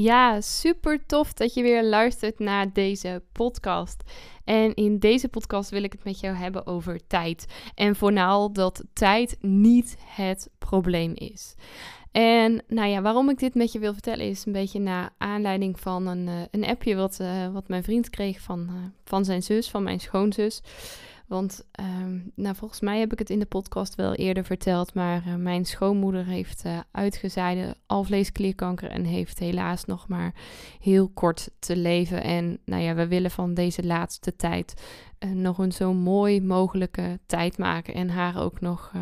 Ja, super tof dat je weer luistert naar deze podcast. En in deze podcast wil ik het met jou hebben over tijd. En vooral dat tijd niet het probleem is. En nou ja, waarom ik dit met je wil vertellen is een beetje naar aanleiding van een, uh, een appje wat, uh, wat mijn vriend kreeg van, uh, van zijn zus, van mijn schoonzus. Want um, nou, volgens mij heb ik het in de podcast wel eerder verteld, maar uh, mijn schoonmoeder heeft uh, uitgezaaide alvleesklierkanker en heeft helaas nog maar heel kort te leven. En nou ja, we willen van deze laatste tijd uh, nog een zo mooi mogelijke tijd maken en haar ook nog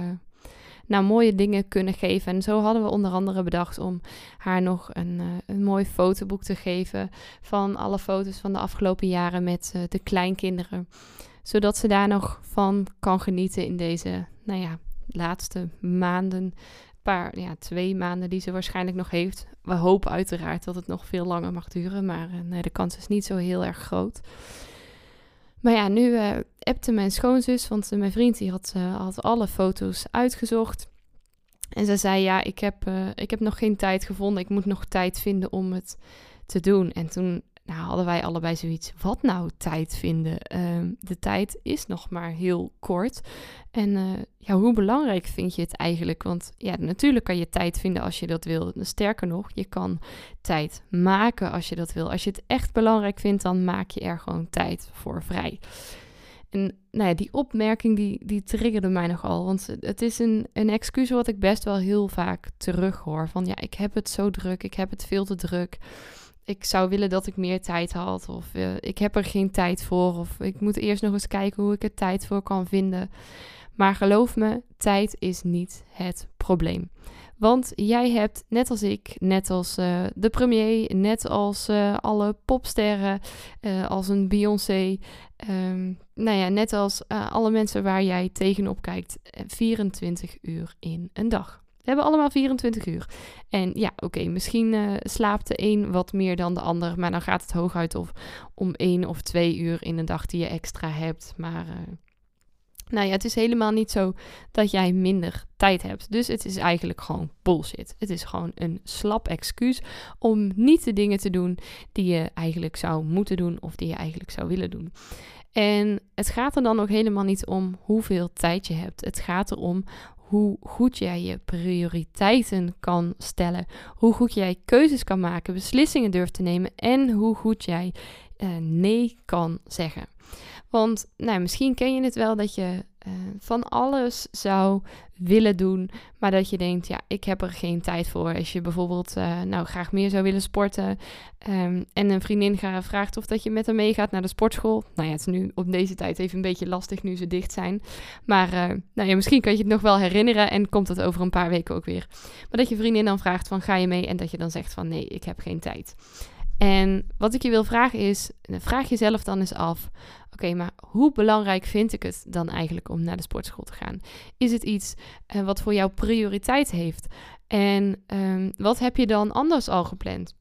nou, mooie dingen kunnen geven. En zo hadden we onder andere bedacht om haar nog een, een mooi fotoboek te geven van alle foto's van de afgelopen jaren met de kleinkinderen zodat ze daar nog van kan genieten in deze, nou ja, laatste maanden. Paar, ja, twee maanden die ze waarschijnlijk nog heeft. We hopen uiteraard dat het nog veel langer mag duren, maar uh, nee, de kans is niet zo heel erg groot. Maar ja, nu uh, appte mijn schoonzus, want uh, mijn vriend die had, had alle foto's uitgezocht. En ze zei, ja, ik heb, ik heb nog geen tijd gevonden. Ik moet nog tijd vinden om het te doen. En toen nou, hadden wij allebei zoiets. Wat nou tijd vinden? Uh, de tijd is nog maar heel kort. En uh, ja, hoe belangrijk vind je het eigenlijk? Want ja, natuurlijk kan je tijd vinden als je dat wil. Sterker nog, je kan tijd maken als je dat wil. Als je het echt belangrijk vindt, dan maak je er gewoon tijd voor vrij. En nou ja, die opmerking die, die triggerde mij nogal. Want het is een, een excuus wat ik best wel heel vaak terughoor. Van ja, ik heb het zo druk, ik heb het veel te druk ik zou willen dat ik meer tijd had. Of uh, ik heb er geen tijd voor. Of ik moet eerst nog eens kijken hoe ik er tijd voor kan vinden. Maar geloof me, tijd is niet het probleem. Want jij hebt, net als ik, net als uh, de premier, net als uh, alle popsterren, als een Beyoncé, um, nou ja, net als alle mensen waar jij tegenop kijkt, 24 uur in een dag. We hebben allemaal 24 uur. En ja, oké, misschien uh, slaapt de een wat meer dan de ander. Maar dan gaat het hooguit of, om één of twee uur in een dag die je extra hebt. Maar uh, nou ja, het is helemaal niet zo dat jij minder tijd hebt. Dus het is eigenlijk gewoon bullshit. Het is gewoon een slap excuus om niet de dingen te doen die je eigenlijk zou moeten doen of die je eigenlijk zou willen doen. En het gaat er dan ook helemaal niet om hoeveel tijd je hebt. Het gaat erom hoe goed jij je prioriteiten kan stellen, hoe goed jij keuzes kan maken, beslissingen durft te nemen en hoe goed jij uh, nee kan zeggen. Want nou, misschien ken je het wel dat je uh, van alles zou willen doen, maar dat je denkt, ja, ik heb er geen tijd voor. Als je bijvoorbeeld uh, nou graag meer zou willen sporten um, en een vriendin vraagt of dat je met haar meegaat naar de sportschool. Nou ja, het is nu op deze tijd even een beetje lastig nu ze dicht zijn. Maar uh, nou ja, misschien kan je het nog wel herinneren en komt het over een paar weken ook weer. Maar dat je vriendin dan vraagt van ga je mee en dat je dan zegt van nee, ik heb geen tijd. En wat ik je wil vragen is, vraag jezelf dan eens af: oké, maar hoe belangrijk vind ik het dan eigenlijk om naar de sportschool te gaan? Is het iets uh, wat voor jou prioriteit heeft? En um, wat heb je dan anders al gepland?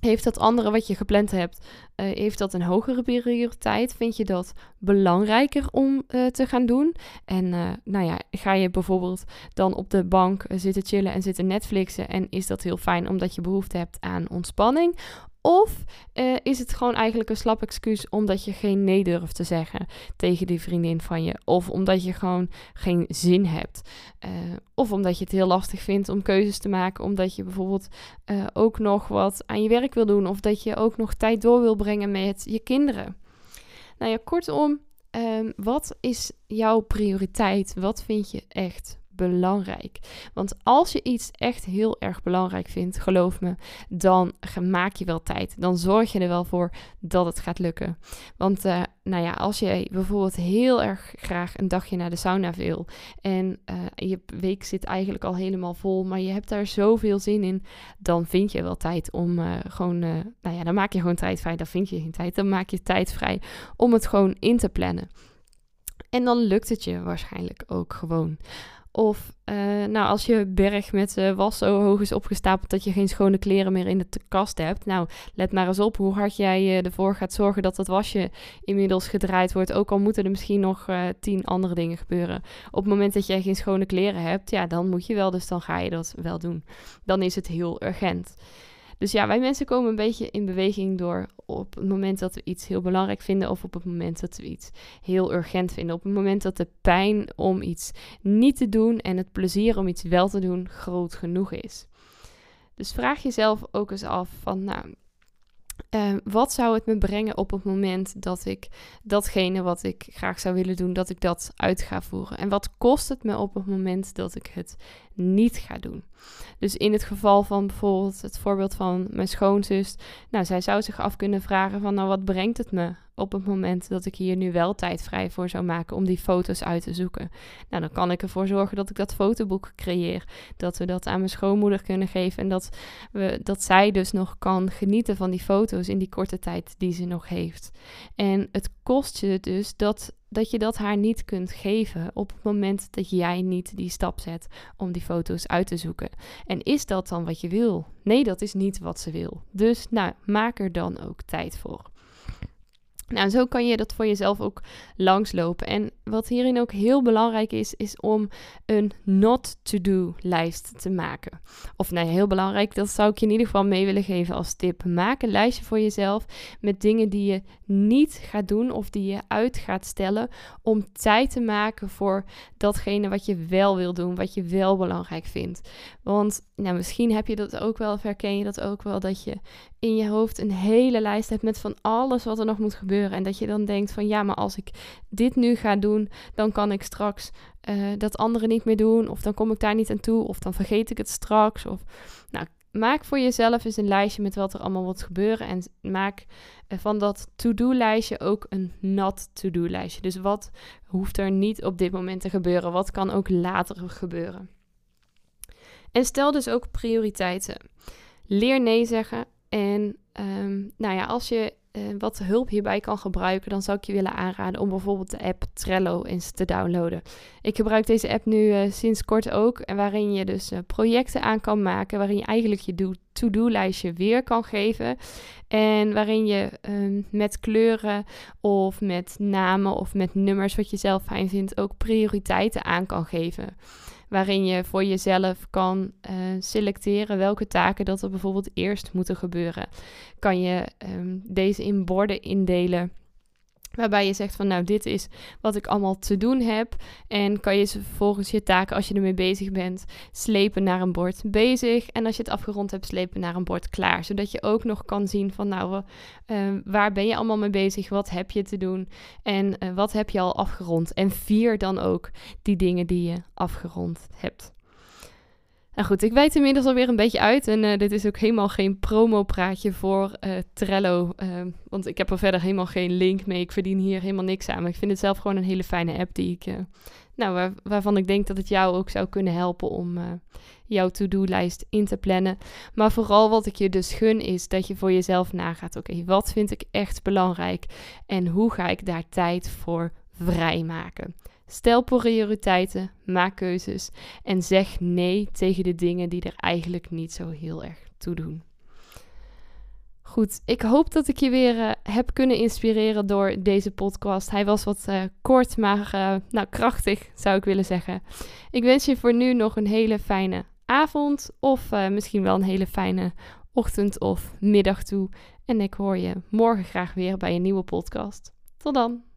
Heeft dat andere wat je gepland hebt, uh, heeft dat een hogere prioriteit? Vind je dat belangrijker om uh, te gaan doen? En uh, nou ja, ga je bijvoorbeeld dan op de bank zitten chillen en zitten Netflixen en is dat heel fijn omdat je behoefte hebt aan ontspanning? Of uh, is het gewoon eigenlijk een slap excuus omdat je geen nee durft te zeggen tegen die vriendin van je? Of omdat je gewoon geen zin hebt? Uh, of omdat je het heel lastig vindt om keuzes te maken, omdat je bijvoorbeeld uh, ook nog wat aan je werk wil doen, of dat je ook nog tijd door wil brengen met je kinderen. Nou ja, kortom, um, wat is jouw prioriteit? Wat vind je echt belangrijk. Want als je iets echt heel erg belangrijk vindt, geloof me, dan maak je wel tijd. Dan zorg je er wel voor dat het gaat lukken. Want uh, nou ja, als je bijvoorbeeld heel erg graag een dagje naar de sauna wil en uh, je week zit eigenlijk al helemaal vol, maar je hebt daar zoveel zin in, dan vind je wel tijd om uh, gewoon, nou ja, dan maak je gewoon tijd vrij. Dan vind je geen tijd, dan maak je tijd vrij om het gewoon in te plannen. En dan lukt het je waarschijnlijk ook gewoon. Of uh, nou, als je berg met uh, was zo hoog is opgestapeld dat je geen schone kleren meer in de kast hebt. Nou, let maar eens op hoe hard jij uh, ervoor gaat zorgen dat dat wasje inmiddels gedraaid wordt. Ook al moeten er misschien nog tien andere dingen gebeuren. Op het moment dat jij geen schone kleren hebt, ja, dan moet je wel. Dus dan ga je dat wel doen. Dan is het heel urgent. Dus ja, wij mensen komen een beetje in beweging door op het moment dat we iets heel belangrijk vinden of op het moment dat we iets heel urgent vinden. Op het moment dat de pijn om iets niet te doen en het plezier om iets wel te doen groot genoeg is. Dus vraag jezelf ook eens af van, nou, uh, wat zou het me brengen op het moment dat ik datgene wat ik graag zou willen doen, dat ik dat uit ga voeren? En wat kost het me op het moment dat ik het niet ga doen? Dus in het geval van bijvoorbeeld het voorbeeld van mijn schoonzus, nou, zij zou zich af kunnen vragen van, nou, wat brengt het me op het moment dat ik hier nu wel tijd vrij voor zou maken om die foto's uit te zoeken. Nou, dan kan ik ervoor zorgen dat ik dat fotoboek creëer. Dat we dat aan mijn schoonmoeder kunnen geven. En dat, we, dat zij dus nog kan genieten van die foto's in die korte tijd die ze nog heeft. En het kost je dus dat, dat je dat haar niet kunt geven op het moment dat jij niet die stap zet om die foto's uit te zoeken. En is dat dan wat je wil? Nee, dat is niet wat ze wil. Dus nou, maak er dan ook tijd voor. Nou, zo kan je dat voor jezelf ook langslopen. En wat hierin ook heel belangrijk is, is om een not-to-do lijst te maken. Of nee, heel belangrijk, dat zou ik je in ieder geval mee willen geven als tip. Maak een lijstje voor jezelf met dingen die je niet gaat doen of die je uit gaat stellen om tijd te maken voor datgene wat je wel wil doen, wat je wel belangrijk vindt. Want nou, misschien heb je dat ook wel, of herken je dat ook wel, dat je in je hoofd een hele lijst hebt met van alles wat er nog moet gebeuren. En dat je dan denkt van ja, maar als ik dit nu ga doen, dan kan ik straks uh, dat andere niet meer doen. Of dan kom ik daar niet aan toe. Of dan vergeet ik het straks. Of nou, maak voor jezelf eens een lijstje met wat er allemaal moet gebeuren. En maak eh, van dat to-do-lijstje ook een not to-do-lijstje. Dus wat hoeft er niet op dit moment te gebeuren? Wat kan ook later gebeuren? En stel dus ook prioriteiten. Leer nee zeggen. En um, nou ja, als je uh, wat hulp hierbij kan gebruiken, dan zou ik je willen aanraden om bijvoorbeeld de app Trello eens te downloaden. Ik gebruik deze app nu uh, sinds kort ook, en waarin je dus uh, projecten aan kan maken, waarin je eigenlijk je to-do-lijstje weer kan geven. En waarin je um, met kleuren of met namen of met nummers, wat je zelf fijn vindt, ook prioriteiten aan kan geven waarin je voor jezelf kan uh, selecteren welke taken dat er bijvoorbeeld eerst moeten gebeuren. Kan je um, deze in borden indelen Waarbij je zegt van nou, dit is wat ik allemaal te doen heb. En kan je vervolgens je taken, als je ermee bezig bent, slepen naar een bord bezig. En als je het afgerond hebt, slepen naar een bord klaar. Zodat je ook nog kan zien van nou, uh, waar ben je allemaal mee bezig? Wat heb je te doen? En uh, wat heb je al afgerond? En vier dan ook die dingen die je afgerond hebt. Nou goed, ik weet inmiddels alweer een beetje uit. En uh, dit is ook helemaal geen promo-praatje voor uh, Trello. Uh, want ik heb er verder helemaal geen link mee. Ik verdien hier helemaal niks aan. Maar ik vind het zelf gewoon een hele fijne app die ik. nou, waar, waarvan ik denk dat het jou ook zou kunnen helpen om jouw to-do-lijst in te plannen. Maar vooral wat ik je dus gun is dat je voor jezelf nagaat. Oké, wat vind ik echt belangrijk? En hoe ga ik daar tijd voor vrijmaken? Stel prioriteiten, maak keuzes en zeg nee tegen de dingen die er eigenlijk niet zo heel erg toe doen. Goed, ik hoop dat ik je weer uh, heb kunnen inspireren door deze podcast. Hij was wat uh, kort, maar uh, nou, krachtig zou ik willen zeggen. Ik wens je voor nu nog een hele fijne avond of misschien wel een hele fijne ochtend of middag toe. En ik hoor je morgen graag weer bij een nieuwe podcast. Tot dan!